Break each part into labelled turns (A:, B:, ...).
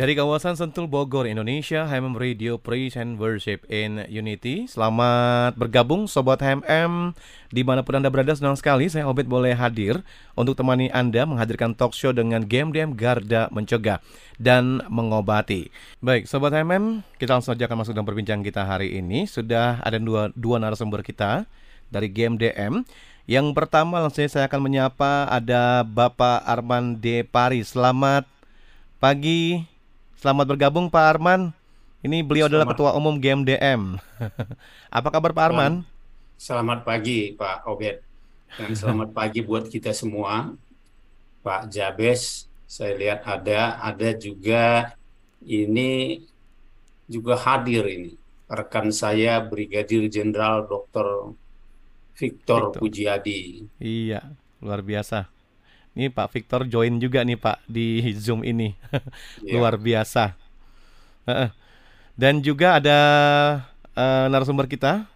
A: Dari kawasan Sentul Bogor, Indonesia, HMM Radio Praise and Worship in Unity. Selamat bergabung Sobat HMM di mana pun Anda berada, senang sekali saya Obed boleh hadir untuk temani Anda menghadirkan talk show dengan Game Dem Garda Mencegah dan Mengobati. Baik, Sobat HMM, kita langsung saja akan masuk dalam perbincangan kita hari ini. Sudah ada dua, dua narasumber kita dari Game DM. Yang pertama langsung saya akan menyapa ada Bapak Arman D. Paris. Selamat pagi Selamat bergabung Pak Arman. Ini beliau Selamat. adalah Ketua Umum GMDM. Apa kabar Pak Arman?
B: Selamat pagi Pak Obed. Dan selamat pagi buat kita semua. Pak Jabes, saya lihat ada, ada juga ini juga hadir ini. Rekan saya Brigadir Jenderal Dr. Victor, Victor. Pujiadi.
A: Iya, luar biasa. Ini Pak Victor join juga nih Pak di Zoom ini. yeah. Luar biasa. Dan juga ada uh, narasumber kita,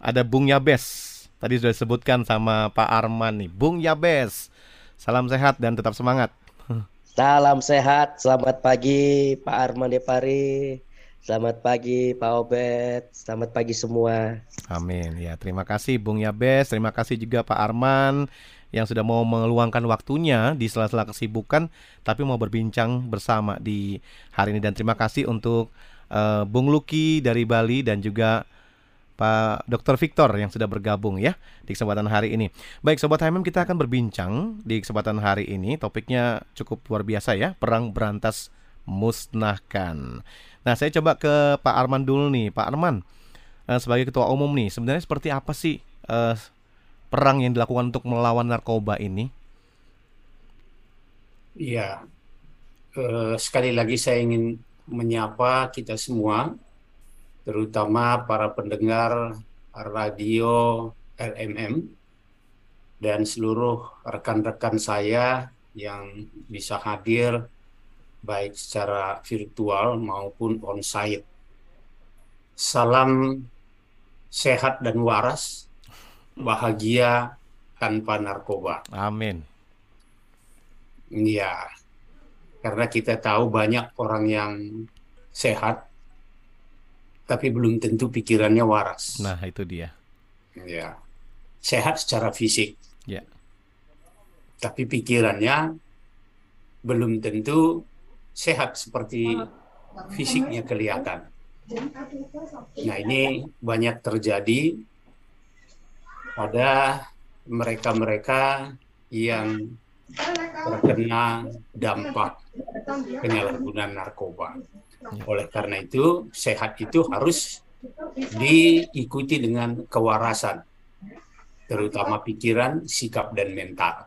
A: ada Bung Yabes. Tadi sudah disebutkan sama Pak Arman nih. Bung Yabes. Salam sehat dan tetap semangat.
C: Salam sehat, selamat pagi Pak Arman Depari. Selamat pagi Pak Obet, selamat pagi semua.
A: Amin. Ya, terima kasih Bung Yabes, terima kasih juga Pak Arman yang sudah mau meluangkan waktunya di sela-sela kesibukan tapi mau berbincang bersama di hari ini dan terima kasih untuk uh, Bung Luki dari Bali dan juga Pak Dr. Victor yang sudah bergabung ya di kesempatan hari ini. Baik Sobat HMM kita akan berbincang di kesempatan hari ini topiknya cukup luar biasa ya perang berantas musnahkan. Nah saya coba ke Pak Arman dulu nih Pak Arman uh, sebagai ketua umum nih sebenarnya seperti apa sih uh, perang yang dilakukan untuk melawan narkoba ini?
B: Iya, eh, sekali lagi saya ingin menyapa kita semua, terutama para pendengar radio LMM dan seluruh rekan-rekan saya yang bisa hadir baik secara virtual maupun on-site. Salam sehat dan waras bahagia tanpa narkoba.
A: Amin.
B: Iya. Karena kita tahu banyak orang yang sehat tapi belum tentu pikirannya waras.
A: Nah, itu dia.
B: Ya. Sehat secara fisik.
A: Ya.
B: Tapi pikirannya belum tentu sehat seperti fisiknya kelihatan. Nah, ini banyak terjadi pada mereka-mereka yang terkena dampak penyalahgunaan narkoba. Oleh karena itu, sehat itu harus diikuti dengan kewarasan, terutama pikiran, sikap, dan mental.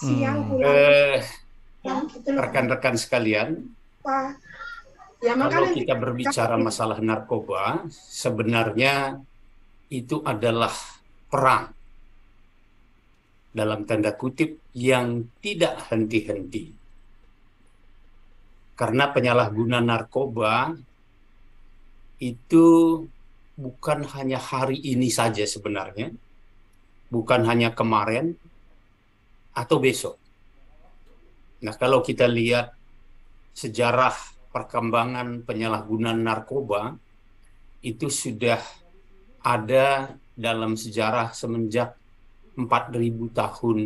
B: Hmm. Eh, rekan-rekan sekalian, kalau kita berbicara masalah narkoba, sebenarnya itu adalah perang dalam tanda kutip yang tidak henti-henti. Karena penyalahguna narkoba itu bukan hanya hari ini saja sebenarnya, bukan hanya kemarin atau besok. Nah, kalau kita lihat sejarah perkembangan penyalahgunaan narkoba itu sudah ada dalam sejarah semenjak 4000 tahun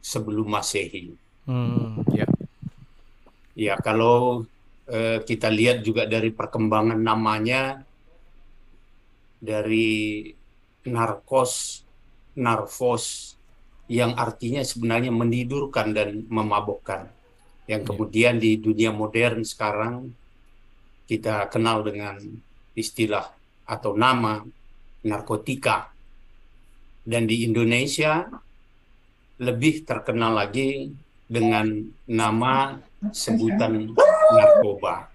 B: sebelum Masehi. Hmm, ya. Ya, kalau eh, kita lihat juga dari perkembangan namanya dari narkos, narfos yang artinya sebenarnya menidurkan dan memabukkan. Yang ya. kemudian di dunia modern sekarang kita kenal dengan istilah atau nama narkotika dan di Indonesia lebih terkenal lagi dengan nama sebutan narkoba.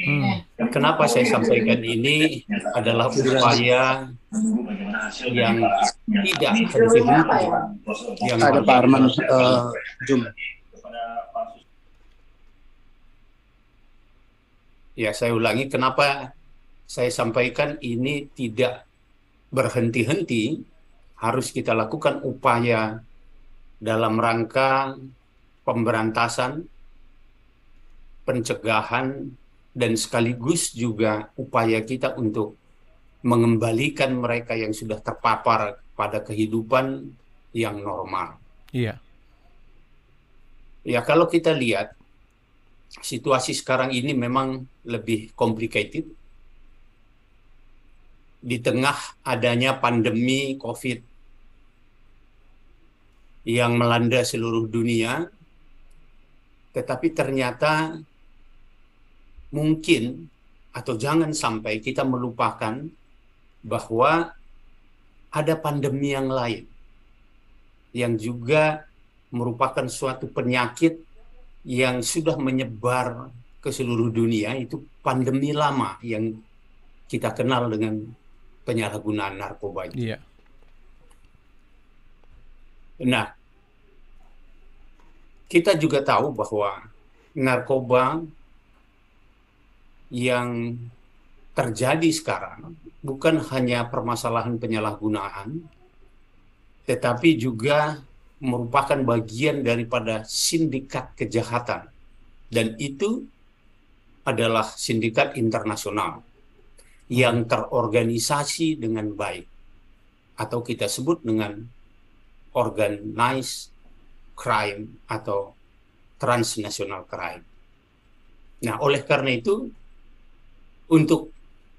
B: Hmm. Kenapa saya sampaikan ini adalah upaya yang tidak henti-henti.
D: Yang ada Pak Arman uh, Jum.
B: Ya, saya ulangi kenapa saya sampaikan ini tidak berhenti-henti, harus kita lakukan upaya dalam rangka pemberantasan, pencegahan, dan sekaligus juga upaya kita untuk mengembalikan mereka yang sudah terpapar pada kehidupan yang normal.
A: Iya.
B: Ya kalau kita lihat situasi sekarang ini memang lebih complicated. Di tengah adanya pandemi COVID yang melanda seluruh dunia, tetapi ternyata mungkin atau jangan sampai kita melupakan bahwa ada pandemi yang lain yang juga merupakan suatu penyakit yang sudah menyebar ke seluruh dunia itu pandemi lama yang kita kenal dengan penyalahgunaan narkoba
A: itu. Iya.
B: Nah, kita juga tahu bahwa narkoba yang terjadi sekarang bukan hanya permasalahan penyalahgunaan, tetapi juga merupakan bagian daripada sindikat kejahatan. Dan itu adalah sindikat internasional yang terorganisasi dengan baik atau kita sebut dengan organized crime atau transnational crime. Nah, oleh karena itu untuk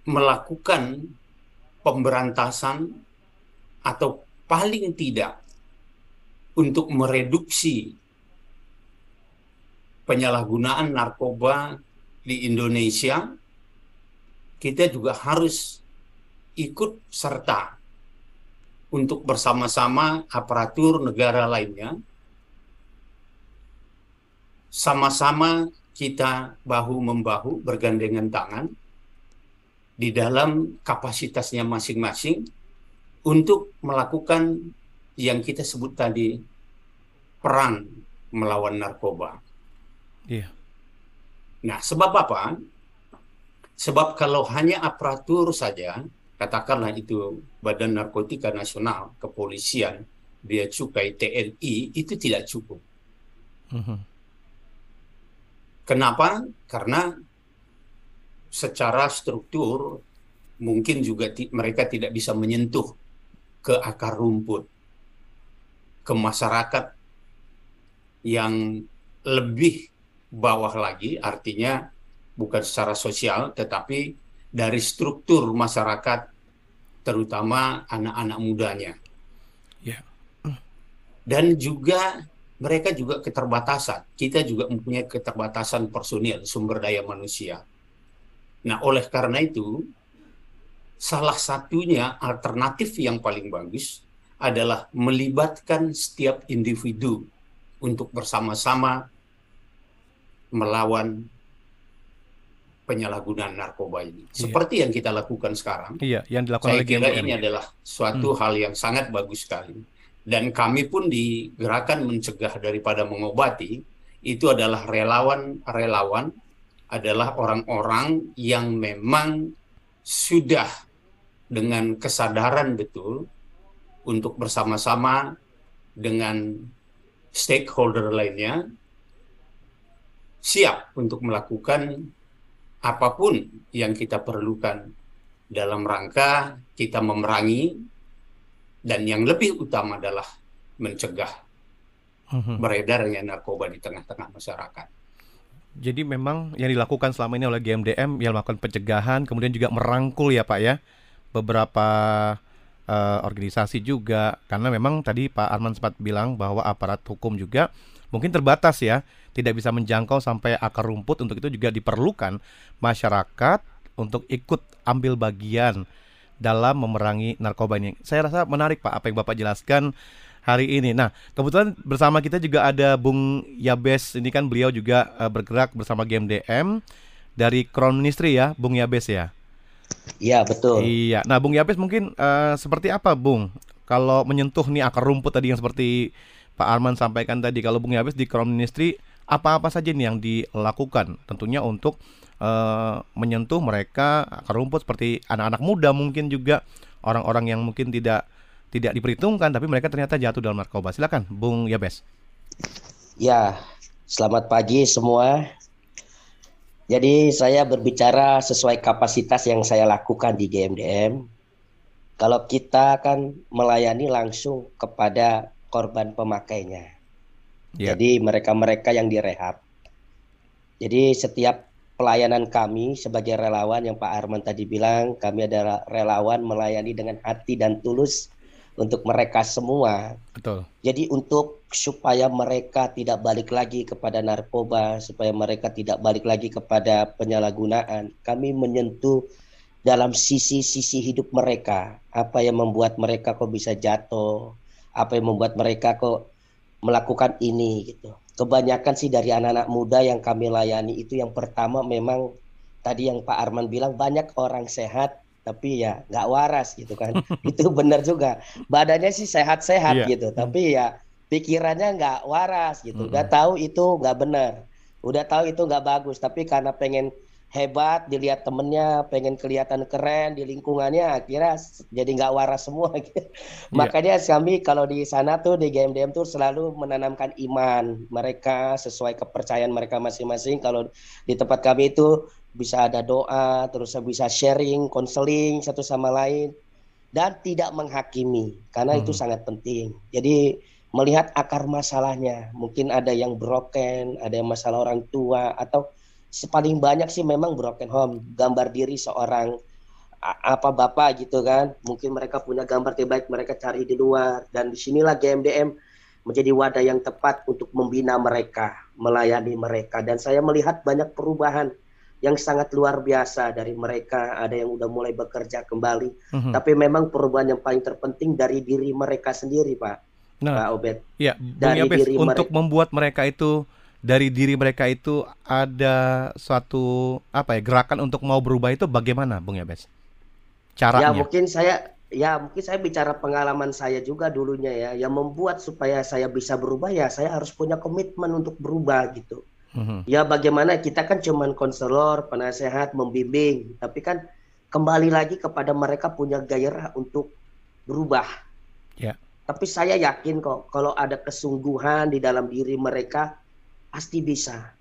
B: melakukan pemberantasan atau paling tidak untuk mereduksi penyalahgunaan narkoba di Indonesia, kita juga harus ikut serta untuk bersama-sama aparatur negara lainnya, sama-sama kita bahu-membahu bergandengan tangan di dalam kapasitasnya masing-masing untuk melakukan yang kita sebut tadi perang melawan narkoba.
A: Iya.
B: Nah, sebab apa? Sebab kalau hanya aparatur saja, katakanlah itu Badan Narkotika Nasional, Kepolisian, Bea Cukai, TNI, itu tidak cukup. Mhm. -huh. Kenapa? Karena secara struktur mungkin juga mereka tidak bisa menyentuh ke akar rumput, ke masyarakat yang lebih bawah lagi, artinya bukan secara sosial, tetapi dari struktur masyarakat, terutama anak-anak mudanya.
A: Yeah.
B: Dan juga mereka juga keterbatasan. Kita juga mempunyai keterbatasan personil, sumber daya manusia. Nah, oleh karena itu, salah satunya alternatif yang paling bagus adalah melibatkan setiap individu untuk bersama-sama melawan penyalahgunaan narkoba ini. Iya. Seperti yang kita lakukan sekarang.
A: Iya, yang dilakukan
B: Saya kira ini adalah suatu hmm. hal yang sangat bagus sekali. Dan kami pun di gerakan mencegah daripada mengobati itu adalah relawan-relawan adalah orang-orang yang memang sudah dengan kesadaran betul untuk bersama-sama dengan stakeholder lainnya siap untuk melakukan apa pun yang kita perlukan dalam rangka kita memerangi dan yang lebih utama adalah mencegah mhm. beredarnya narkoba di tengah-tengah masyarakat.
A: Jadi memang yang dilakukan selama ini oleh GMDM yang melakukan pencegahan, kemudian juga merangkul ya Pak ya beberapa uh, organisasi juga karena memang tadi Pak Arman sempat bilang bahwa aparat hukum juga mungkin terbatas ya, tidak bisa menjangkau sampai akar rumput untuk itu juga diperlukan masyarakat untuk ikut ambil bagian dalam memerangi narkoba ini. Saya rasa menarik Pak apa yang Bapak jelaskan hari ini. Nah, kebetulan bersama kita juga ada Bung Yabes. Ini kan beliau juga uh, bergerak bersama GMDM dari Crown Ministry ya, Bung Yabes ya.
C: Iya betul.
A: Iya. Nah, Bung Yabes mungkin uh, seperti apa, Bung? Kalau menyentuh nih akar rumput tadi yang seperti Pak Arman sampaikan tadi, kalau Bung Yabes di Crown Ministry apa-apa saja nih yang dilakukan? Tentunya untuk uh, menyentuh mereka akar rumput seperti anak-anak muda mungkin juga orang-orang yang mungkin tidak tidak diperhitungkan tapi mereka ternyata jatuh dalam narkoba. Silakan, Bung Yabes.
C: Ya, selamat pagi semua. Jadi saya berbicara sesuai kapasitas yang saya lakukan di GMDM. Kalau kita kan melayani langsung kepada korban pemakainya. Yeah. Jadi mereka-mereka yang direhab. Jadi setiap pelayanan kami sebagai relawan yang Pak Arman tadi bilang, kami adalah relawan melayani dengan hati dan tulus untuk mereka semua.
A: Betul.
C: Jadi untuk supaya mereka tidak balik lagi kepada narkoba, supaya mereka tidak balik lagi kepada penyalahgunaan, kami menyentuh dalam sisi-sisi hidup mereka, apa yang membuat mereka kok bisa jatuh, apa yang membuat mereka kok melakukan ini gitu. Kebanyakan sih dari anak-anak muda yang kami layani itu yang pertama memang tadi yang Pak Arman bilang banyak orang sehat tapi ya nggak waras gitu kan. Itu benar juga. Badannya sih sehat-sehat yeah. gitu. Tapi ya pikirannya nggak waras gitu udah tahu itu nggak benar udah tahu itu nggak bagus tapi karena pengen hebat dilihat temennya pengen kelihatan keren di lingkungannya akhirnya jadi nggak waras semua gitu. yeah. makanya kami kalau di sana tuh di GMDM tuh selalu menanamkan iman mereka sesuai kepercayaan mereka masing-masing kalau di tempat kami itu bisa ada doa, terus bisa sharing, konseling satu sama lain dan tidak menghakimi karena hmm. itu sangat penting. Jadi melihat akar masalahnya, mungkin ada yang broken, ada yang masalah orang tua atau paling banyak sih memang broken home, gambar diri seorang apa bapak gitu kan. Mungkin mereka punya gambar terbaik mereka cari di luar. Dan di sinilah GMDM menjadi wadah yang tepat untuk membina mereka, melayani mereka. Dan saya melihat banyak perubahan yang sangat luar biasa dari mereka. Ada yang udah mulai bekerja kembali. Mm-hmm. tapi memang perubahan yang paling terpenting dari diri mereka sendiri pak nah, pak Obed
A: ya dari Yabes, diri untuk mereka. membuat mereka itu dari diri mereka itu ada suatu apa ya gerakan untuk mau berubah itu bagaimana Bung Yabes caranya
C: ya mungkin saya ya mungkin saya bicara pengalaman saya juga dulunya ya yang membuat supaya saya bisa berubah ya saya harus punya komitmen untuk berubah gitu hmm Ya bagaimana kita kan cuman konselor, penasehat, membimbing, tapi kan kembali lagi kepada mereka punya gairah untuk berubah.
A: Yeah.
C: Tapi saya yakin kok kalau ada kesungguhan di dalam diri mereka pasti bisa.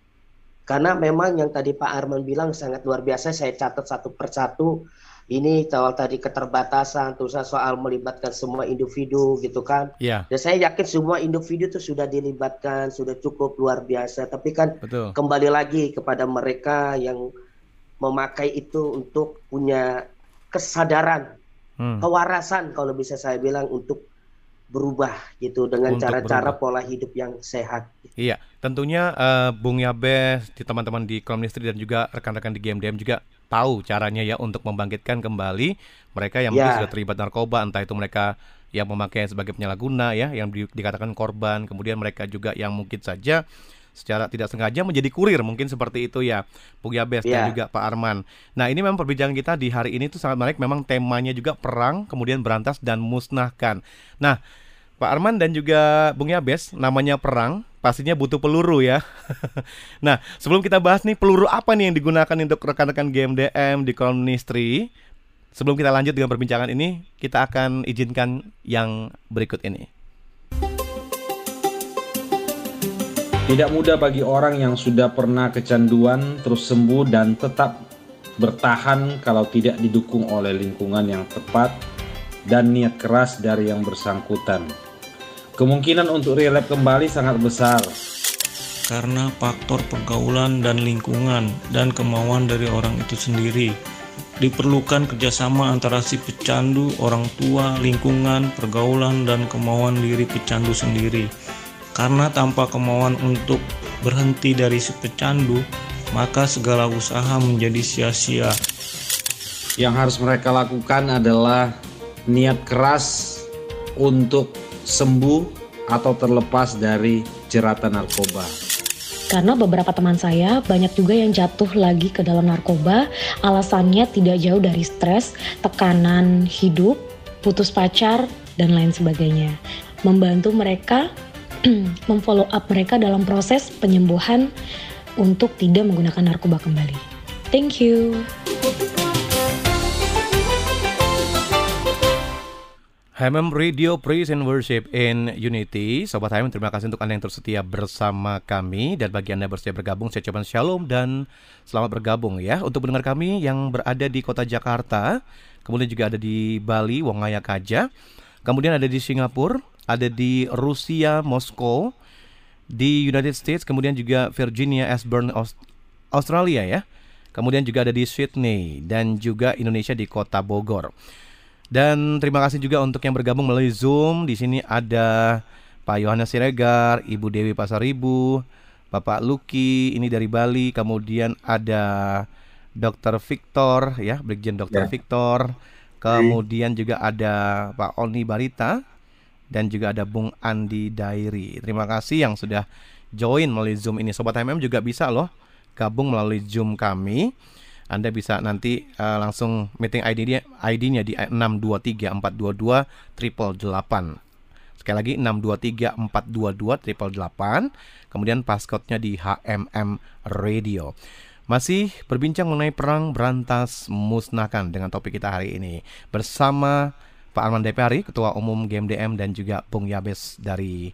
C: Karena memang yang tadi Pak Arman bilang sangat luar biasa, saya catat satu persatu ini soal tadi keterbatasan, terus soal melibatkan semua individu gitu kan.
A: Yeah.
C: Dan saya yakin semua individu itu sudah dilibatkan, sudah cukup luar biasa. Tapi kan
A: Betul.
C: kembali lagi kepada mereka yang memakai itu untuk punya kesadaran, hmm. kewarasan kalau bisa saya bilang untuk berubah gitu dengan cara-cara pola hidup yang sehat.
A: Iya, tentunya uh, Bung Yabes, di teman-teman di Komnistri dan juga rekan-rekan di GMDM juga tahu caranya ya untuk membangkitkan kembali mereka yang ya. mungkin sudah terlibat narkoba, entah itu mereka yang memakai sebagai penyalahguna ya, yang di, dikatakan korban, kemudian mereka juga yang mungkin saja secara tidak sengaja menjadi kurir mungkin seperti itu ya Bung Yabes yeah. dan ya. juga Pak Arman. Nah ini memang perbincangan kita di hari ini tuh sangat menarik. Memang temanya juga perang, kemudian berantas dan musnahkan. Nah Pak Arman dan juga Bung Yabes, namanya perang, pastinya butuh peluru ya. nah, sebelum kita bahas nih peluru apa nih yang digunakan untuk rekan-rekan GMDM di Crown Ministry, sebelum kita lanjut dengan perbincangan ini, kita akan izinkan yang berikut ini.
E: Tidak mudah bagi orang yang sudah pernah kecanduan terus sembuh dan tetap bertahan kalau tidak didukung oleh lingkungan yang tepat dan niat keras dari yang bersangkutan. Kemungkinan untuk relap kembali sangat besar.
F: Karena faktor pergaulan dan lingkungan dan kemauan dari orang itu sendiri. Diperlukan kerjasama antara si pecandu, orang tua, lingkungan, pergaulan, dan kemauan diri pecandu sendiri. Karena tanpa kemauan untuk berhenti dari si pecandu, maka segala usaha menjadi sia-sia.
E: Yang harus mereka lakukan adalah niat keras untuk sembuh atau terlepas dari jeratan narkoba.
G: Karena beberapa teman saya banyak juga yang jatuh lagi ke dalam narkoba, alasannya tidak jauh dari stres, tekanan hidup, putus pacar, dan lain sebagainya. Membantu mereka memfollow up mereka dalam proses penyembuhan untuk tidak menggunakan narkoba kembali. Thank you.
A: HMM Radio Praise and Worship in Unity Sobat HMM terima kasih untuk Anda yang tersetia bersama kami Dan bagi Anda yang bersedia bergabung saya ucapkan shalom dan selamat bergabung ya Untuk mendengar kami yang berada di kota Jakarta Kemudian juga ada di Bali, Wongaya Kaja Kemudian ada di Singapura, ada di Rusia, Moskow Di United States, kemudian juga Virginia, Ashburn, Australia ya Kemudian juga ada di Sydney dan juga Indonesia di kota Bogor dan terima kasih juga untuk yang bergabung melalui Zoom. Di sini ada Pak Yohanes Siregar, Ibu Dewi Pasaribu, Bapak Luki ini dari Bali, kemudian ada Dr. Victor ya, Brigjen Dr. Ya. Victor. Kemudian juga ada Pak Oni Barita dan juga ada Bung Andi Dairi. Terima kasih yang sudah join melalui Zoom ini. Sobat MM juga bisa loh gabung melalui Zoom kami. Anda bisa nanti uh, langsung meeting ID-nya ID-nya di 623 triple 888. Sekali lagi 623 triple 888. Kemudian passcode-nya di HMM Radio. Masih berbincang mengenai perang berantas musnahkan dengan topik kita hari ini bersama Pak Arman DPRI, Ketua Umum GMDM dan juga Bung Yabes dari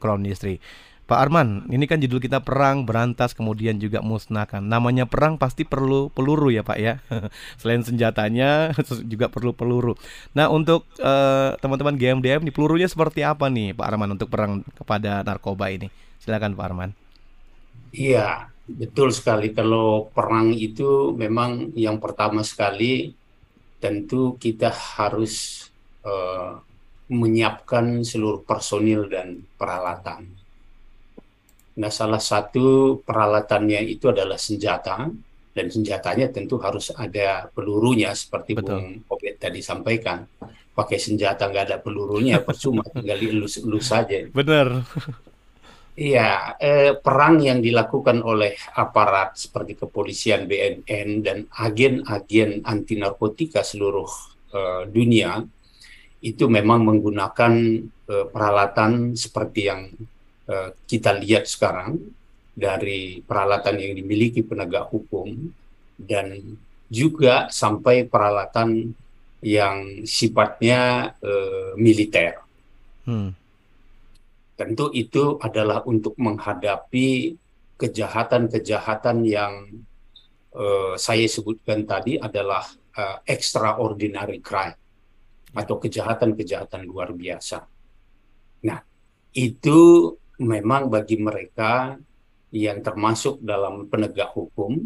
A: Crown Industry. Pak Arman, ini kan judul kita perang berantas kemudian juga musnahkan. Namanya perang pasti perlu peluru ya Pak ya. Selain senjatanya juga perlu peluru. Nah untuk uh, teman-teman GMDM, nih pelurunya seperti apa nih Pak Arman untuk perang kepada narkoba ini? Silakan Pak Arman.
B: Iya, betul sekali. Kalau perang itu memang yang pertama sekali tentu kita harus uh, menyiapkan seluruh personil dan peralatan Nah, salah satu peralatannya itu adalah senjata dan senjatanya tentu harus ada pelurunya seperti Betul. Bung Obet tadi sampaikan. Pakai senjata nggak ada pelurunya percuma tinggal dielus-elus saja.
A: Benar.
B: Iya, eh, perang yang dilakukan oleh aparat seperti kepolisian BNN dan agen-agen anti narkotika seluruh eh, dunia itu memang menggunakan eh, peralatan seperti yang Eh, kita lihat sekarang dari peralatan yang dimiliki penegak hukum dan juga sampai peralatan yang sifatnya uh, militer. Hmm. Tentu itu adalah untuk menghadapi kejahatan-kejahatan yang uh, saya sebutkan tadi adalah uh, extraordinary crime atau kejahatan-kejahatan luar biasa. Nah, itu memang bagi mereka yang termasuk dalam penegak hukum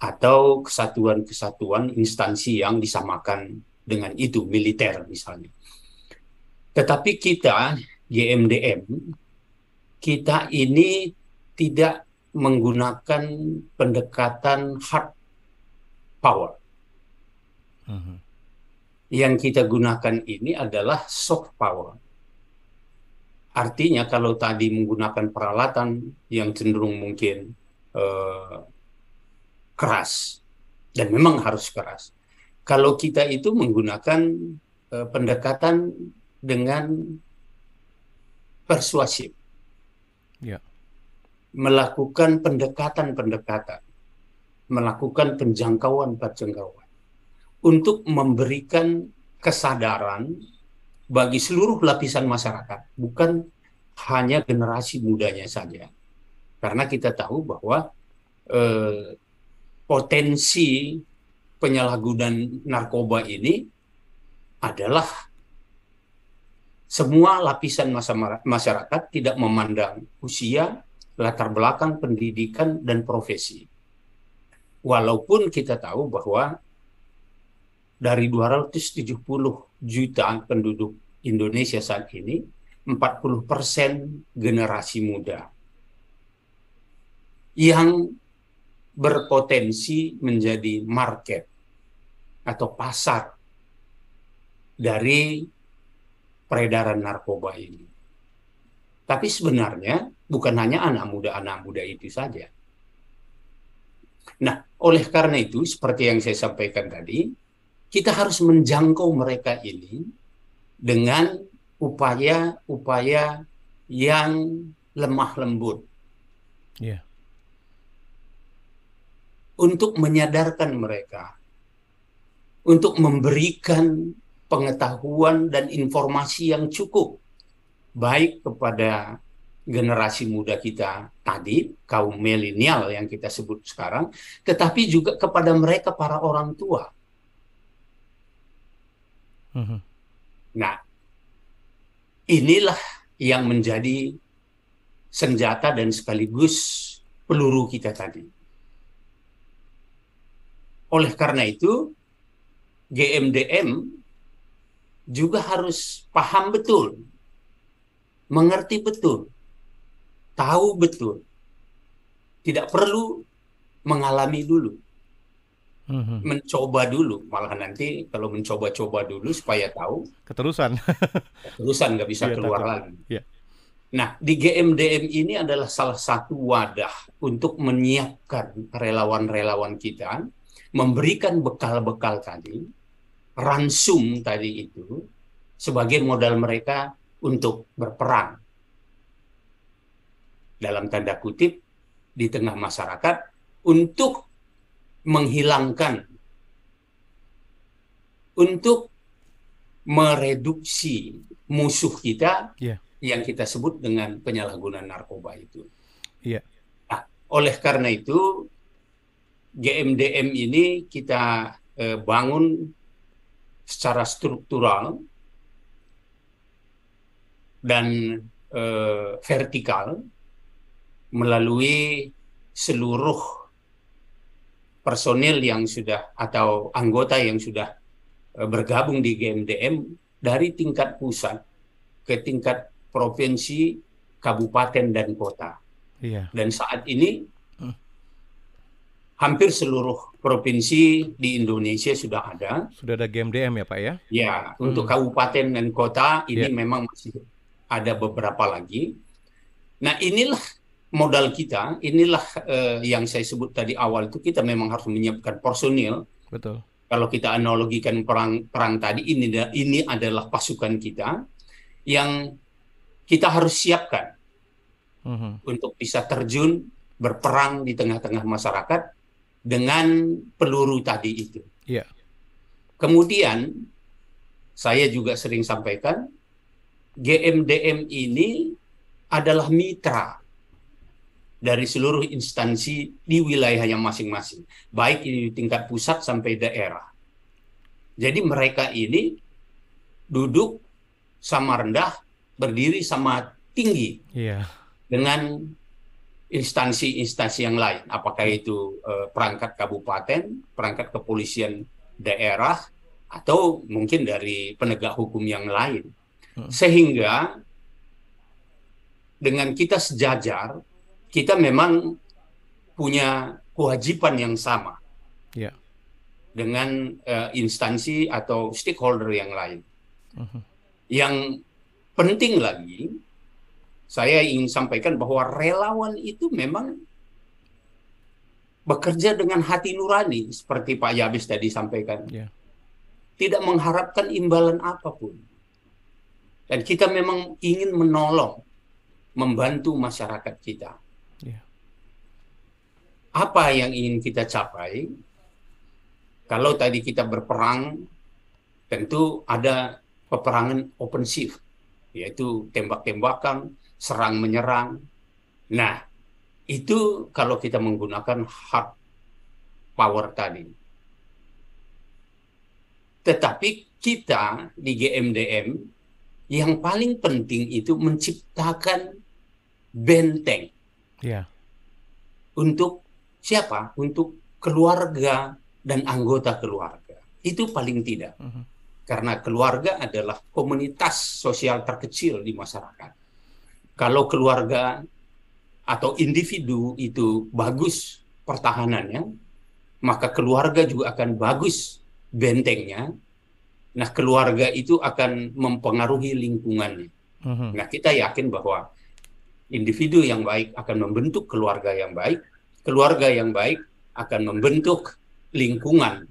B: atau kesatuan-kesatuan instansi yang disamakan dengan itu militer misalnya. Tetapi kita GMDM kita ini tidak menggunakan pendekatan hard power. Uh mhm. -huh. Yang kita gunakan ini adalah soft power Artinya kalau tadi menggunakan peralatan yang cenderung mungkin uh, keras dan memang harus keras. Kalau kita itu menggunakan uh, pendekatan dengan persuasif, ya. melakukan pendekatan-pendekatan, melakukan penjangkauan-penjangkauan untuk memberikan kesadaran bagi seluruh lapisan masyarakat, bukan hanya generasi mudanya saja. Karena kita tahu bahwa eh, potensi penyalahgunaan narkoba ini adalah semua lapisan masyarakat tidak memandang usia, latar belakang pendidikan dan profesi. Walaupun kita tahu bahwa dari 270 juta penduduk Indonesia saat ini, 40 persen generasi muda yang berpotensi menjadi market atau pasar dari peredaran narkoba ini. Tapi sebenarnya bukan hanya anak muda-anak muda itu saja. Nah, oleh karena itu, seperti yang saya sampaikan tadi, kita harus menjangkau mereka ini dengan upaya-upaya yang lemah lembut.
A: Yeah.
B: Untuk menyadarkan mereka, untuk memberikan pengetahuan dan informasi yang cukup, baik kepada generasi muda kita tadi, kaum milenial yang kita sebut sekarang, tetapi juga kepada mereka para orang tua.
A: Mhm.
B: Nah, inilah yang menjadi senjata dan sekaligus peluru kita tadi. Oleh karena itu, GMDM juga harus paham betul, mengerti betul, tahu betul. Tidak perlu mengalami dulu
A: Mhm.
B: mencoba dulu malah nanti kalau mencoba-coba dulu supaya tahu
A: Keterusan.
B: terusan nggak bisa
A: Iya,
B: keluar
A: takut.
B: lagi.
A: Iya.
B: Nah di GMDM ini adalah salah satu wadah untuk menyiapkan relawan-relawan kita, memberikan bekal-bekal tadi, ransum tadi itu sebagai modal mereka untuk berperang dalam tanda kutip di tengah masyarakat untuk menghilangkan untuk mereduksi musuh kita
A: Iya.
B: yang kita sebut dengan penyalahgunaan narkoba itu.
A: Iya.
B: Nah, oleh karena itu GMDM ini kita eh, bangun secara struktural dan eh, vertikal melalui seluruh personil yang sudah atau anggota yang sudah eh, bergabung di GMDM dari tingkat pusat ke tingkat provinsi, kabupaten dan kota.
A: Iya.
B: Dan saat ini
A: Hmm.
B: hampir seluruh provinsi di Indonesia sudah ada.
A: Sudah ada GMDM ya Pak ya?
B: Ya, untuk
A: Hmm.
B: kabupaten dan kota ini
A: Ya.
B: memang masih ada beberapa lagi. Nah, inilah modal kita, inilah eh, yang saya sebut tadi awal itu kita memang harus menyiapkan personil.
A: Betul.
B: Kalau kita analogikan perang perang tadi ini ini adalah pasukan kita yang kita harus siapkan
A: Mhm.
B: untuk bisa terjun berperang di tengah-tengah masyarakat dengan peluru tadi itu.
A: Iya.
B: Kemudian saya juga sering sampaikan GMDM ini adalah mitra dari seluruh instansi di wilayahnya masing-masing, baik di tingkat pusat sampai daerah. Jadi mereka ini duduk sama rendah, berdiri sama tinggi
A: Iya.
B: dengan instansi-instansi yang lain, apakah itu eh, perangkat kabupaten, perangkat kepolisian daerah, atau mungkin dari penegak hukum yang lain.
A: Hmm.
B: Sehingga dengan kita sejajar, kita memang punya kewajiban yang sama
A: Iya.
B: dengan eh, instansi atau stakeholder yang lain.
A: Mhm.
B: Yang penting lagi, saya ingin sampaikan bahwa relawan itu memang bekerja dengan hati nurani, seperti Pak Yabis tadi sampaikan.
A: Iya.
B: Tidak mengharapkan imbalan apa pun. Dan kita memang ingin menolong, membantu masyarakat kita. Apa yang ingin kita capai? Kalau tadi kita berperang, tentu ada peperangan offensif, yaitu tembak-tembakan, serang menyerang. Nah, itu kalau kita menggunakan hard power tadi. Tetapi kita di GMDM yang paling penting itu menciptakan benteng
A: Iya.
B: untuk siapa? Untuk keluarga dan anggota keluarga. Itu paling tidak.
A: Mhm.
B: Karena keluarga adalah komunitas sosial terkecil di masyarakat. Kalau keluarga atau individu itu bagus pertahanannya, maka keluarga juga akan bagus bentengnya, nah keluarga itu akan mempengaruhi lingkungannya.
A: Mhm.
B: Nah kita yakin bahwa individu yang baik akan membentuk keluarga yang baik, keluarga yang baik akan membentuk lingkungan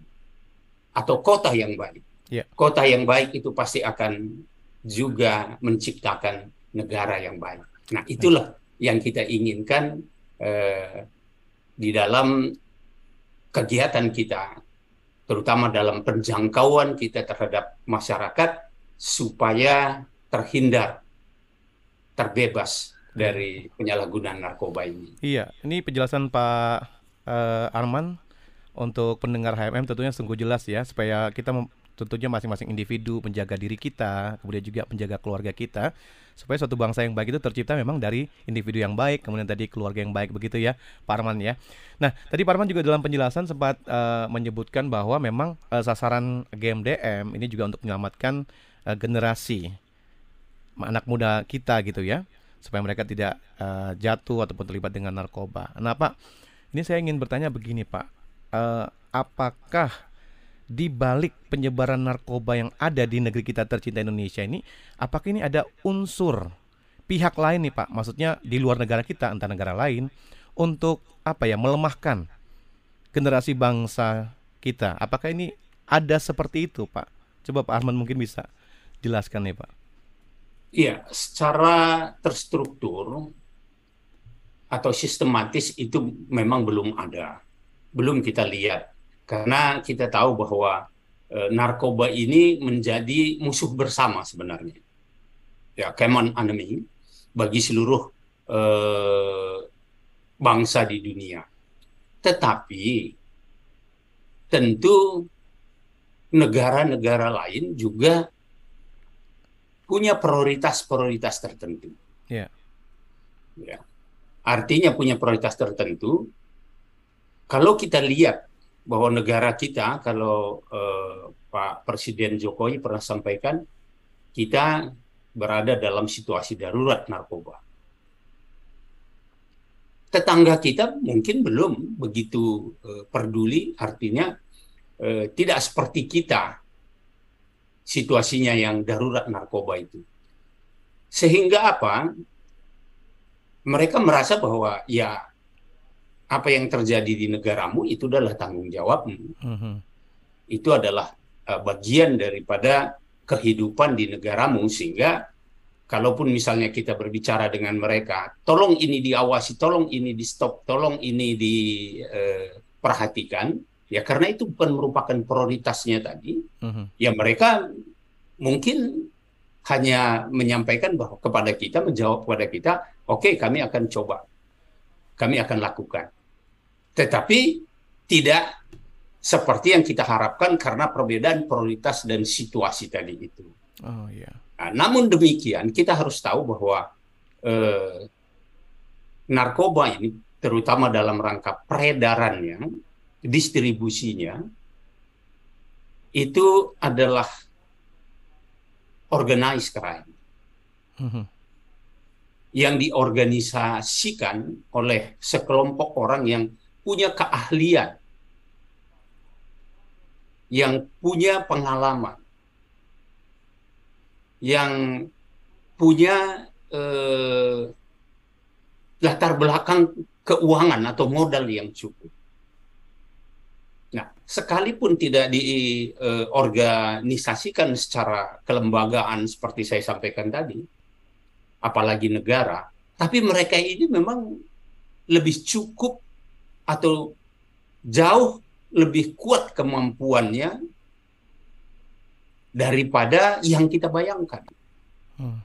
B: atau kota yang baik.
A: Ya.
B: Kota yang baik itu pasti akan juga menciptakan negara yang baik. Nah itulah yang kita inginkan eh, di dalam kegiatan kita, terutama dalam penjangkauan kita terhadap masyarakat, supaya terhindar, terbebas dari penyalahgunaan narkoba ini.
A: Iya, ini penjelasan Pak eh, Arman untuk pendengar HMM tentunya sungguh jelas ya supaya kita tentunya masing-masing individu menjaga diri kita, kemudian juga menjaga keluarga kita supaya suatu bangsa yang baik itu tercipta memang dari individu yang baik, kemudian tadi keluarga yang baik begitu ya, Pak Arman ya. Nah, tadi Pak Arman juga dalam penjelasan sempat eh, menyebutkan bahwa memang eh, sasaran GMDM ini juga untuk menyelamatkan eh, generasi anak muda kita gitu ya supaya mereka tidak eh, jatuh ataupun terlibat dengan narkoba. Nah Pak, ini saya ingin bertanya begini Pak, Eh, apakah di balik penyebaran narkoba yang ada di negeri kita tercinta Indonesia ini, apakah ini ada unsur pihak lain nih Pak, maksudnya di luar negara kita, entah negara lain, untuk apa ya melemahkan generasi bangsa kita? Apakah ini ada seperti itu Pak? Coba Pak Arman mungkin bisa jelaskan nih Pak.
B: Iya, secara terstruktur atau sistematis itu memang belum ada, belum kita lihat, karena kita tahu bahwa eh, narkoba ini menjadi musuh bersama sebenarnya, ya common enemy bagi seluruh eh, bangsa di dunia. Tetapi tentu negara-negara lain juga punya prioritas-prioritas tertentu.
A: Ya.
B: Ya. Artinya punya prioritas tertentu. Kalau kita lihat bahwa negara kita, kalau eh, Pak Presiden Jokowi pernah sampaikan, kita berada dalam situasi darurat narkoba. Tetangga kita mungkin belum begitu eh, peduli, artinya eh, tidak seperti kita situasinya yang darurat narkoba itu. Sehingga apa? Mereka merasa bahwa ya apa yang terjadi di negaramu itu adalah tanggung jawabmu.
A: Mhm.
B: Itu adalah uh, bagian daripada kehidupan di negaramu sehingga kalaupun misalnya kita berbicara dengan mereka, tolong ini diawasi, tolong ini di stop, tolong ini diperhatikan, ya karena itu bukan merupakan prioritasnya tadi,
A: Mhm.
B: ya mereka mungkin hanya menyampaikan bahwa kepada kita menjawab kepada kita oke kami akan coba kami akan lakukan tetapi tidak seperti yang kita harapkan karena perbedaan prioritas dan situasi tadi itu
A: Oh iya.
B: Nah, namun demikian kita harus tahu bahwa eh, narkoba ini terutama dalam rangka peredarannya distribusinya itu adalah organized crime
A: Mhm.
B: yang diorganisasikan oleh sekelompok orang yang punya keahlian, yang punya pengalaman, yang punya eh, latar belakang keuangan atau modal yang cukup. Nah, sekalipun tidak diorganisasikan secara kelembagaan seperti saya sampaikan tadi, apalagi negara, tapi mereka ini memang lebih cukup atau jauh lebih kuat kemampuannya daripada yang kita bayangkan.
A: Hmm.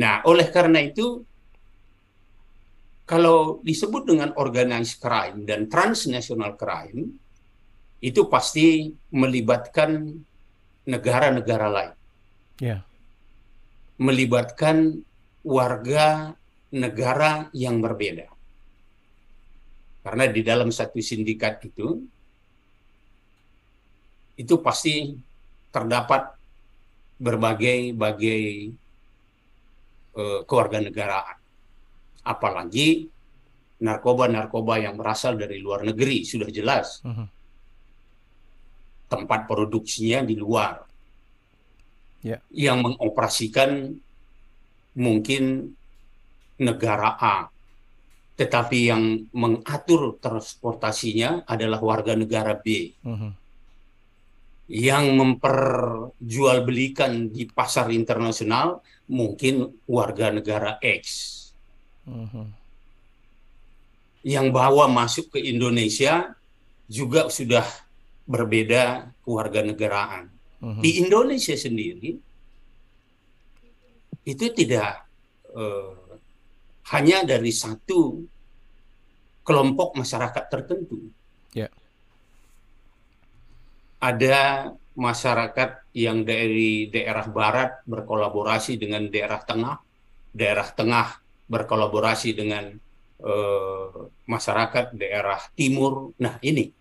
B: Nah, oleh karena itu, kalau disebut dengan organized crime dan transnational crime, itu pasti melibatkan negara-negara lain,
A: Ya.
B: melibatkan warga negara yang berbeda. Karena di dalam satu sindikat itu, itu pasti terdapat berbagai-bagai eh, kewarganegaraan. Apalagi narkoba-narkoba yang berasal dari luar negeri, sudah jelas.
A: Mhm.
B: Tempat produksinya di luar.
A: Ya.
B: Yang mengoperasikan mungkin negara A. Tetapi yang mengatur transportasinya adalah warga negara B.
A: Mhm.
B: Yang memperjualbelikan di pasar internasional mungkin warga negara X.
A: Mhm.
B: Yang bawa masuk ke Indonesia juga sudah berbeda kewarganegaraan.
A: Mhm.
B: Di Indonesia sendiri itu tidak eh, hanya dari satu kelompok masyarakat tertentu.
A: Ya.
B: Ada masyarakat yang dari daerah barat berkolaborasi dengan daerah tengah, daerah tengah berkolaborasi dengan eh, masyarakat daerah timur. Nah, ini.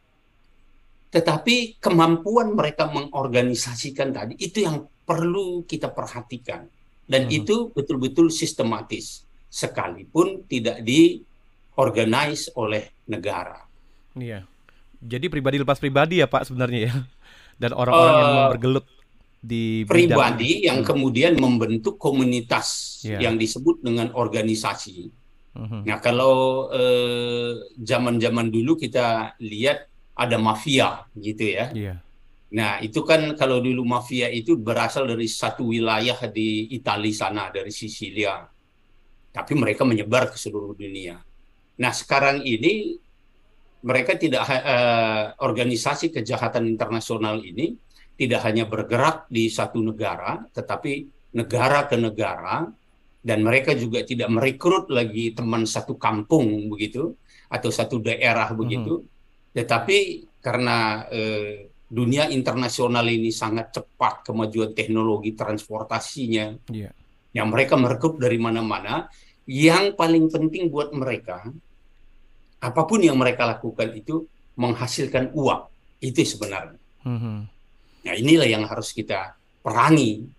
B: Tetapi kemampuan mereka mengorganisasikan tadi itu yang perlu kita perhatikan. Dan
A: Mhm.
B: itu betul-betul sistematis sekalipun tidak diorganize oleh negara.
A: Iya. Jadi pribadi lepas pribadi ya Pak sebenarnya ya. Dan orang-orang yang
B: Eh,
A: memang bergelut di bidang
B: Pribadi
A: ini.
B: yang
A: Hmm.
B: kemudian membentuk komunitas
A: Iya.
B: yang disebut dengan organisasi.
A: Mhm.
B: Nah, kalau eh, zaman-zaman dulu kita lihat ada mafia gitu ya.
A: Iya.
B: Nah, itu kan kalau dulu mafia itu berasal dari satu wilayah di Italia sana, dari Sisilia. Tapi mereka menyebar ke seluruh dunia. Nah, sekarang ini mereka tidak ha- eh, organisasi kejahatan internasional ini tidak hanya bergerak di satu negara, tetapi negara ke negara dan mereka juga tidak merekrut lagi teman satu kampung begitu atau satu daerah begitu, tetapi karena eh, dunia internasional ini sangat cepat kemajuan teknologi transportasinya,
A: Iya.
B: yang mereka merekrut dari mana-mana. Yang paling penting buat mereka, apa pun yang mereka lakukan itu menghasilkan uang. Itu sebenarnya.
A: Mhm.
B: Nah inilah yang harus kita perangi.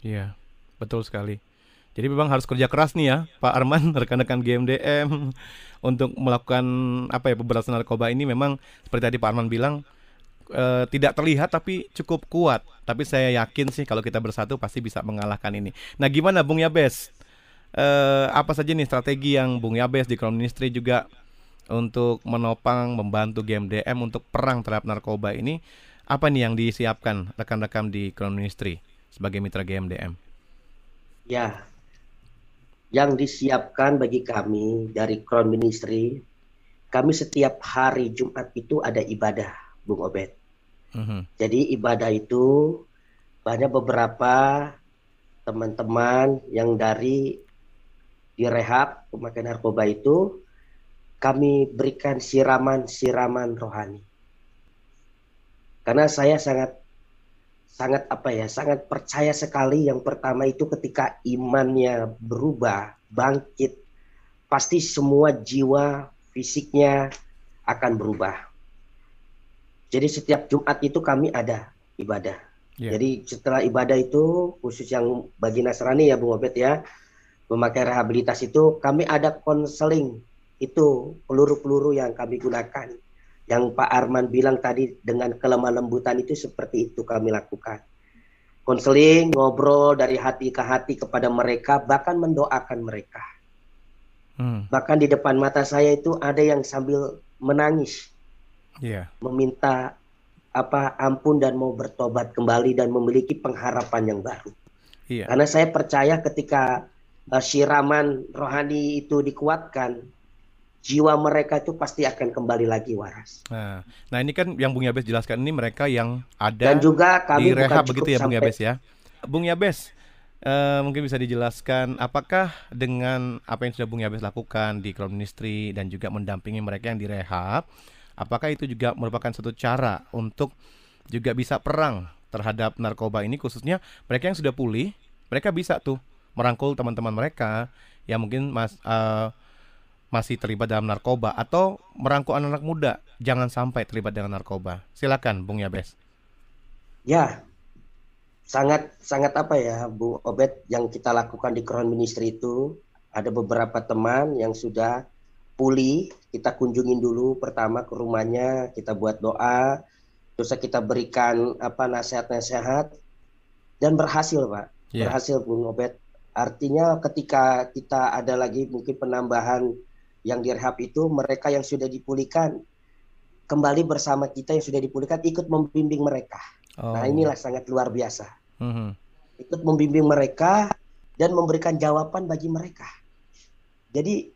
A: Iya, betul sekali. Jadi memang harus kerja keras nih ya, Pak Arman, rekan-rekan GMDM untuk melakukan apa ya pemberantasan narkoba ini memang seperti tadi Pak Arman bilang eh, tidak terlihat tapi cukup kuat. Tapi saya yakin sih kalau kita bersatu pasti bisa mengalahkan ini. Nah, gimana Bung Yabes? Eh, apa saja nih strategi yang Bung Yabes di Crown Ministry juga untuk menopang membantu GMDM untuk perang terhadap narkoba ini? Apa nih yang disiapkan rekan-rekan di Crown Ministry sebagai mitra GMDM?
C: Ya, yang disiapkan bagi kami dari Crown Ministry, kami setiap hari Jumat itu ada ibadah, Bung Obed.
A: Mhm.
C: Jadi ibadah itu banyak beberapa teman-teman yang dari direhab pemakai narkoba itu kami berikan siraman-siraman rohani. Karena saya sangat sangat apa ya, sangat percaya sekali yang pertama itu ketika imannya berubah, bangkit, pasti semua jiwa fisiknya akan berubah. Jadi setiap Jumat itu kami ada ibadah.
A: Iya.
C: Jadi setelah ibadah itu khusus yang bagi Nasrani ya Bung Obed ya, memakai rehabilitas itu kami ada konseling itu peluru-peluru yang kami gunakan. Yang Pak Arman bilang tadi dengan kelemah lembutan itu seperti itu kami lakukan. Konseling, ngobrol dari hati ke hati kepada mereka, bahkan mendoakan mereka.
A: Hmm,
C: Bahkan di depan mata saya itu ada yang sambil menangis,
A: Iya.
C: meminta apa ampun dan mau bertobat kembali dan memiliki pengharapan yang baru.
A: Iya.
C: Karena saya percaya ketika uh, siraman rohani itu dikuatkan, jiwa mereka itu pasti akan kembali lagi waras.
A: Nah, nah ini kan yang Bung Yabes jelaskan ini mereka yang ada
C: Dan juga
A: di
C: kami bukan
A: rehab begitu ya Bung Yabes ya. Bung Yabes, eh, mungkin bisa dijelaskan apakah dengan apa yang sudah Bung Yabes lakukan di Crown Ministry dan juga mendampingi mereka yang direhab, apakah itu juga merupakan satu cara untuk juga bisa perang terhadap narkoba ini khususnya mereka yang sudah pulih, mereka bisa tuh merangkul teman-teman mereka yang mungkin mas eh, masih terlibat dalam narkoba atau merangkul anak-anak muda jangan sampai terlibat dengan narkoba. Silakan Bung Yabes.
C: Ya, sangat sangat apa ya, Bu Obed yang kita lakukan di Crown Ministry itu ada beberapa teman yang sudah pulih, kita kunjungin dulu pertama ke rumahnya, kita buat doa, terus kita berikan apa nasihat-nasihat dan berhasil pak yeah. berhasil Bung Obet artinya ketika kita ada lagi mungkin penambahan yang direhab itu mereka yang sudah dipulihkan kembali bersama kita yang sudah dipulihkan ikut membimbing mereka nah, oh. nah inilah sangat luar biasa mm -hmm. ikut membimbing mereka dan memberikan jawaban bagi mereka jadi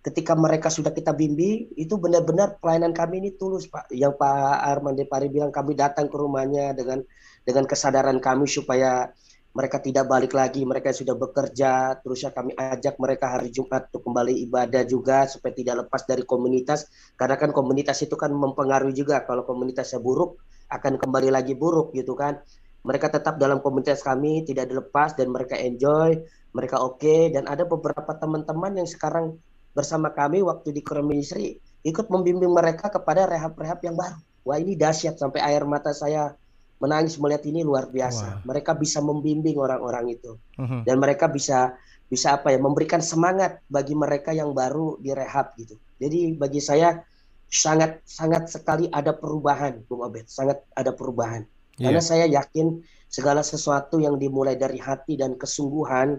C: ketika mereka sudah kita bimbing itu benar-benar pelayanan kami ini tulus Pak yang Pak Arman Depari bilang kami datang ke rumahnya dengan dengan kesadaran kami supaya mereka tidak balik lagi mereka sudah bekerja. Terus ya kami ajak mereka hari Jumat untuk kembali ibadah juga supaya tidak lepas dari komunitas. Karena kan komunitas itu kan mempengaruhi juga. Kalau komunitasnya buruk akan kembali lagi buruk gitu kan. Mereka tetap dalam komunitas kami tidak dilepas dan mereka enjoy mereka oke. Okay, dan ada beberapa teman-teman yang sekarang bersama kami waktu di Quran Ministry ikut membimbing mereka kepada rehab-rehab yang baru. Wah ini dahsyat sampai air mata saya menangis melihat ini luar biasa. Wow. Mereka bisa membimbing orang-orang itu uh-huh. dan mereka bisa bisa apa ya memberikan semangat bagi mereka yang baru direhab gitu. Jadi bagi saya sangat sangat sekali ada perubahan, Bung Obed, sangat ada perubahan. Yeah. Karena saya yakin segala sesuatu yang dimulai dari hati dan kesungguhan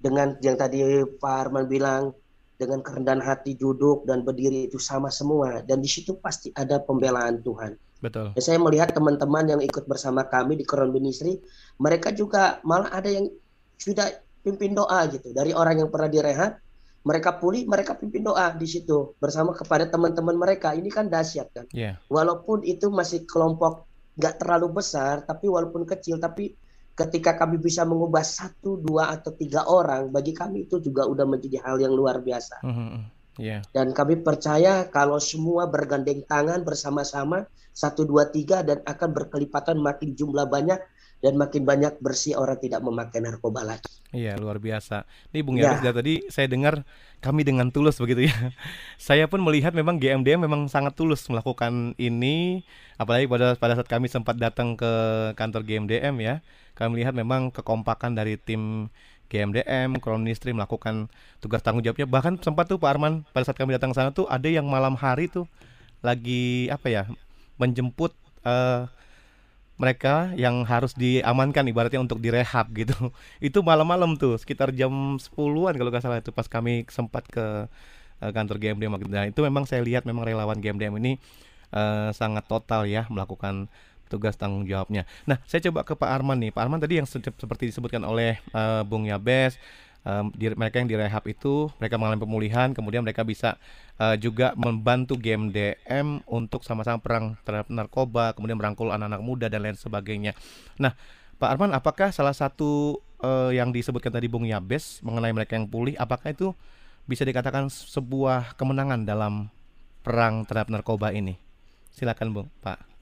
C: dengan yang tadi Pak Arman bilang dengan kerendahan hati duduk dan berdiri itu sama semua dan di situ pasti ada pembelaan Tuhan.
A: Betul.
C: Saya melihat teman-teman yang ikut bersama kami di Koron Ministry, mereka juga malah ada yang sudah pimpin doa gitu dari orang yang pernah direhat, mereka pulih, mereka pimpin doa di situ bersama kepada teman-teman mereka. Ini kan dahsyat kan.
A: Yeah.
C: Walaupun itu masih kelompok nggak terlalu besar, tapi walaupun kecil, tapi ketika kami bisa mengubah satu, dua atau tiga orang, bagi kami itu juga udah menjadi hal yang luar biasa. Mm -hmm. Yeah. Dan kami percaya kalau semua bergandeng tangan bersama-sama satu, dua, tiga dan akan berkelipatan makin jumlah banyak dan makin banyak bersih orang tidak memakai narkoba lagi.
A: Iya luar biasa. Nih Bung Yaris ya. tadi saya dengar kami dengan tulus begitu ya. Saya pun melihat memang GMDM memang sangat tulus melakukan ini, apalagi pada pada saat kami sempat datang ke kantor GMDM ya kami melihat memang kekompakan dari tim GMDM, Kronistri melakukan tugas tanggung jawabnya. Bahkan sempat tuh Pak Arman pada saat kami datang ke sana tuh ada yang malam hari tuh lagi apa ya menjemput uh, mereka yang harus diamankan ibaratnya untuk direhab gitu. Itu malam-malam tuh sekitar jam 10-an kalau nggak salah itu pas kami sempat ke uh, kantor GMDM. Nah, itu memang saya lihat memang relawan GMDM ini uh, sangat total ya melakukan tugas tanggung jawabnya. Nah, saya coba ke Pak Arman nih. Pak Arman tadi yang seperti disebutkan oleh uh, Bung Yabes, um, di, mereka yang direhab itu mereka mengalami pemulihan, kemudian mereka bisa uh, juga membantu GMDM untuk sama-sama perang terhadap narkoba, kemudian merangkul anak-anak muda dan lain sebagainya. Nah, Pak Arman, apakah salah satu uh, yang disebutkan tadi Bung Yabes mengenai mereka yang pulih, apakah itu bisa dikatakan sebuah kemenangan dalam perang terhadap narkoba ini? Silakan, Bung, Pak.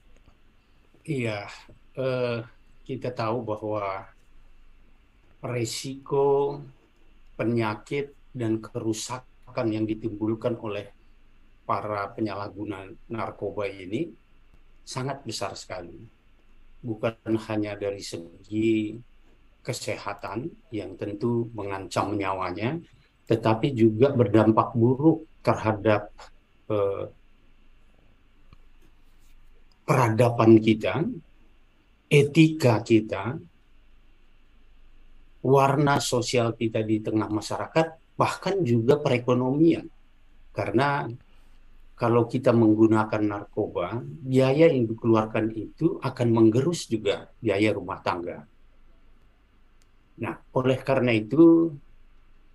B: Iya, eh, kita tahu bahwa resiko penyakit dan kerusakan yang ditimbulkan oleh para penyalahguna narkoba ini sangat besar sekali. Bukan hanya dari segi kesehatan yang tentu mengancam nyawanya, tetapi juga berdampak buruk terhadap eh, peradaban kita, etika kita, warna sosial kita di tengah masyarakat, bahkan juga perekonomian. Karena kalau kita menggunakan narkoba, biaya yang dikeluarkan itu akan menggerus juga biaya rumah tangga. Nah, oleh karena itu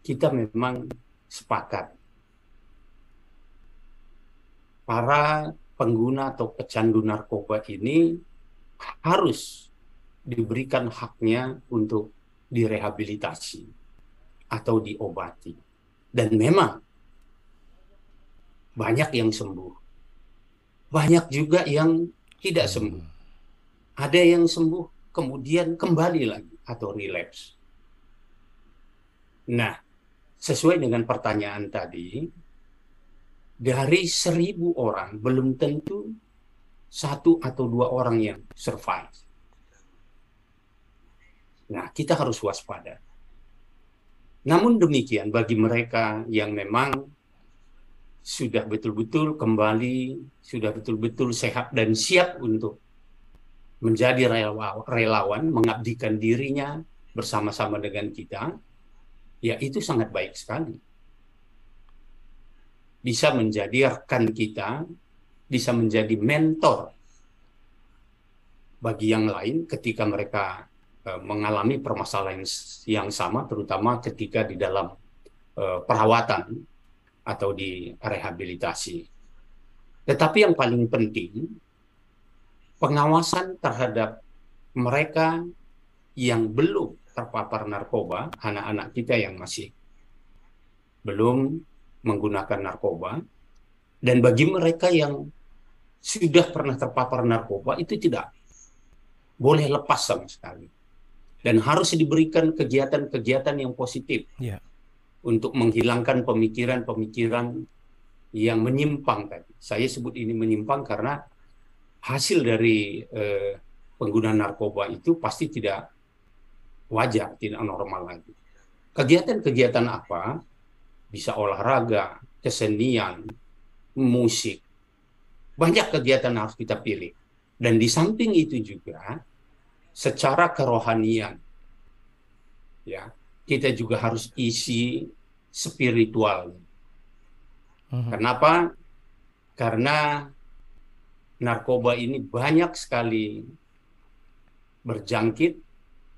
B: kita memang sepakat para pengguna atau pecandu narkoba ini harus diberikan haknya untuk direhabilitasi atau diobati. Dan memang banyak yang sembuh. Banyak juga yang tidak hmm. sembuh. Ada yang sembuh kemudian kembali lagi atau relapse. Nah, sesuai dengan pertanyaan tadi, dari seribu orang belum tentu satu atau dua orang yang survive. Nah, kita harus waspada. Namun demikian, bagi mereka yang memang sudah betul-betul kembali, sudah betul-betul sehat dan siap untuk menjadi relawan, mengabdikan dirinya bersama-sama dengan kita, ya itu sangat baik sekali. Bisa menjadi rekan kita, bisa menjadi mentor bagi yang lain ketika mereka uh, mengalami permasalahan yang sama, terutama ketika di dalam uh, perawatan atau di rehabilitasi. Tetapi yang paling penting, pengawasan terhadap mereka yang belum terpapar narkoba, anak-anak kita yang masih belum menggunakan narkoba, dan bagi mereka yang sudah pernah terpapar narkoba itu tidak boleh lepas sama sekali, dan harus diberikan kegiatan-kegiatan yang positif yeah. untuk menghilangkan pemikiran-pemikiran yang menyimpang tadi. Saya sebut ini menyimpang karena hasil dari eh, pengguna narkoba itu pasti tidak wajar, tidak normal lagi. Kegiatan-kegiatan apa? Bisa olahraga, kesenian, musik. Banyak kegiatan harus kita pilih. Dan di samping itu juga secara kerohanian ya, kita juga harus isi spiritual. Uh-huh. Kenapa? Karena narkoba ini banyak sekali berjangkit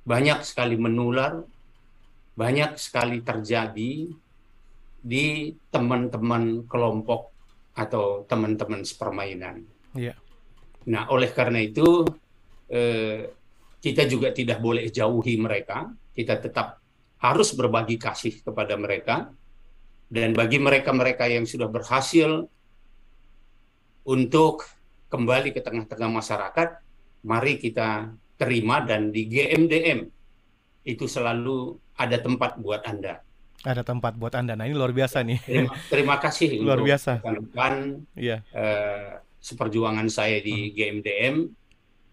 B: banyak sekali menular, banyak sekali terjadi di teman-teman kelompok atau teman-teman sepermainan. Yeah. Nah, oleh karena itu eh, kita juga tidak boleh jauhi mereka. Kita tetap harus berbagi kasih kepada mereka. Dan bagi mereka-mereka yang sudah berhasil untuk kembali ke tengah-tengah masyarakat, mari kita terima dan di GMDM itu selalu ada tempat buat Anda.
A: Ada tempat buat Anda. Nah, ini luar biasa nih.
B: Terima, terima kasih
A: luar biasa.
B: Rekan yeah. uh, seperjuangan saya di hmm. GMDM.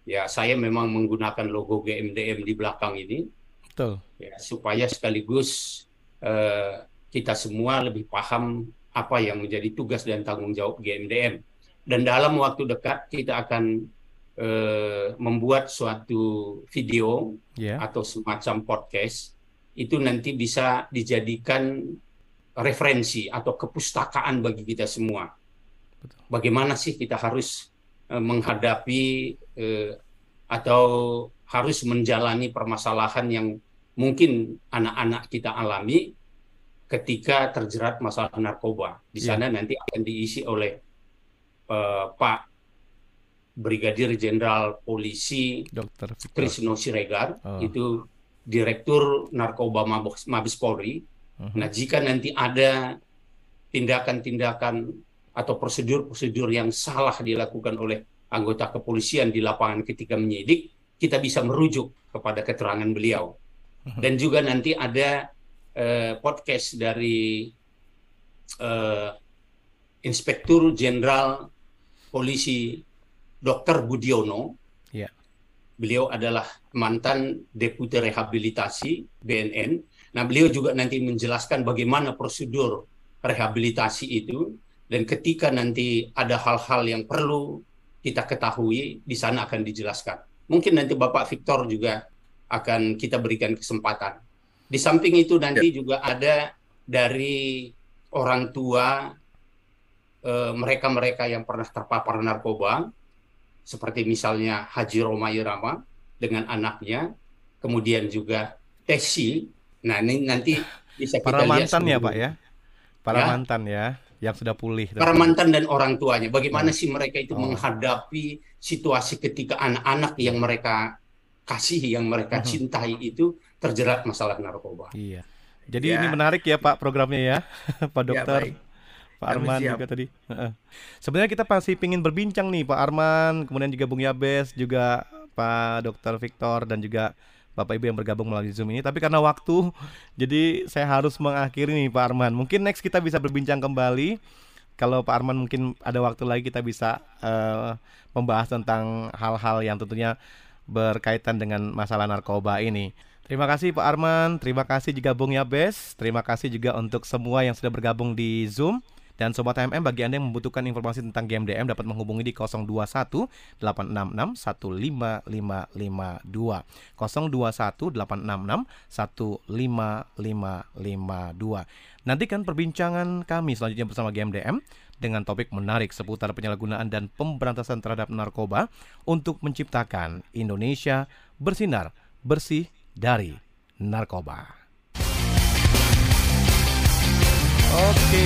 B: Ya, saya memang menggunakan logo GMDM di belakang ini. Betul. Ya, supaya sekaligus uh, kita semua lebih paham apa yang menjadi tugas dan tanggung jawab GMDM. Dan dalam waktu dekat kita akan uh, membuat suatu video yeah. atau semacam podcast itu nanti bisa dijadikan referensi atau kepustakaan bagi kita semua. Bagaimana sih kita harus uh, menghadapi uh, atau harus menjalani permasalahan yang mungkin anak-anak kita alami ketika terjerat masalah narkoba. Di ya. sana yeah. nanti akan diisi oleh uh, Pak Brigadir Jenderal Polisi Dr. Krisno Siregar oh. itu Direktur Narkoba Mabes, Mabes Polri. Uh -huh. Nah, jika nanti ada tindakan-tindakan atau prosedur-prosedur yang salah dilakukan oleh anggota kepolisian di lapangan ketika menyidik, kita bisa merujuk kepada keterangan beliau. Uh -huh. Dan juga nanti ada uh, podcast dari uh, Inspektur Jenderal Polisi Dr. Budiono. Ya. Beliau adalah mantan deputi rehabilitasi BNN. Nah, beliau juga nanti menjelaskan bagaimana prosedur rehabilitasi itu dan ketika nanti ada hal-hal yang perlu kita ketahui di sana akan dijelaskan. Mungkin nanti Bapak Victor juga akan kita berikan kesempatan. Di samping itu nanti ya. juga ada dari orang tua eh, mereka-mereka yang pernah terpapar narkoba seperti misalnya Haji Roma Irama dengan anaknya, kemudian juga Tesi. Nah ini nanti bisa
A: kita Para mantan ya Pak ya? Para ya? mantan ya, yang sudah pulih.
B: Para mantan dan orang tuanya, bagaimana hmm. sih mereka itu oh. menghadapi situasi ketika anak-anak yang mereka kasih, yang mereka hmm. cintai itu terjerat masalah narkoba.
A: Iya. Jadi ya. ini menarik ya Pak programnya ya, Pak ya, Dokter. Ya, Pak Arman juga tadi. Sebenarnya kita masih ingin berbincang nih Pak Arman, kemudian juga Bung Yabes, juga Pak Dokter Victor dan juga Bapak Ibu yang bergabung melalui Zoom ini. Tapi karena waktu, jadi saya harus mengakhiri nih Pak Arman. Mungkin next kita bisa berbincang kembali. Kalau Pak Arman mungkin ada waktu lagi kita bisa uh, membahas tentang hal-hal yang tentunya berkaitan dengan masalah narkoba ini. Terima kasih Pak Arman, terima kasih juga Bung Yabes, terima kasih juga untuk semua yang sudah bergabung di Zoom Dan Sobat HMM bagi Anda yang membutuhkan informasi tentang GMDM dapat menghubungi di 021 866 15552. 021 866 15552. Nantikan perbincangan kami selanjutnya bersama GMDM dengan topik menarik seputar penyalahgunaan dan pemberantasan terhadap narkoba untuk menciptakan Indonesia bersinar bersih dari narkoba. Oke,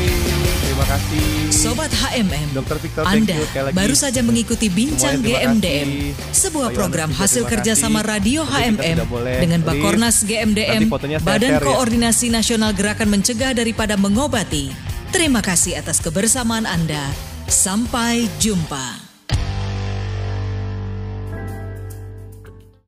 A: terima kasih.
H: Sobat HMM,
A: Dr. Victor,
H: Anda
A: thank you sekali lagi.
H: baru saja mengikuti Bincang
A: Semuanya
H: GMDM, sebuah program
A: juga
H: hasil kerjasama. Radio
A: Nanti
H: HMM dengan. Bakornas GMDM, Badan
A: share ya.
H: Koordinasi Nasional Gerakan Mencegah Daripada Mengobati. Terima kasih atas kebersamaan Anda. Sampai jumpa.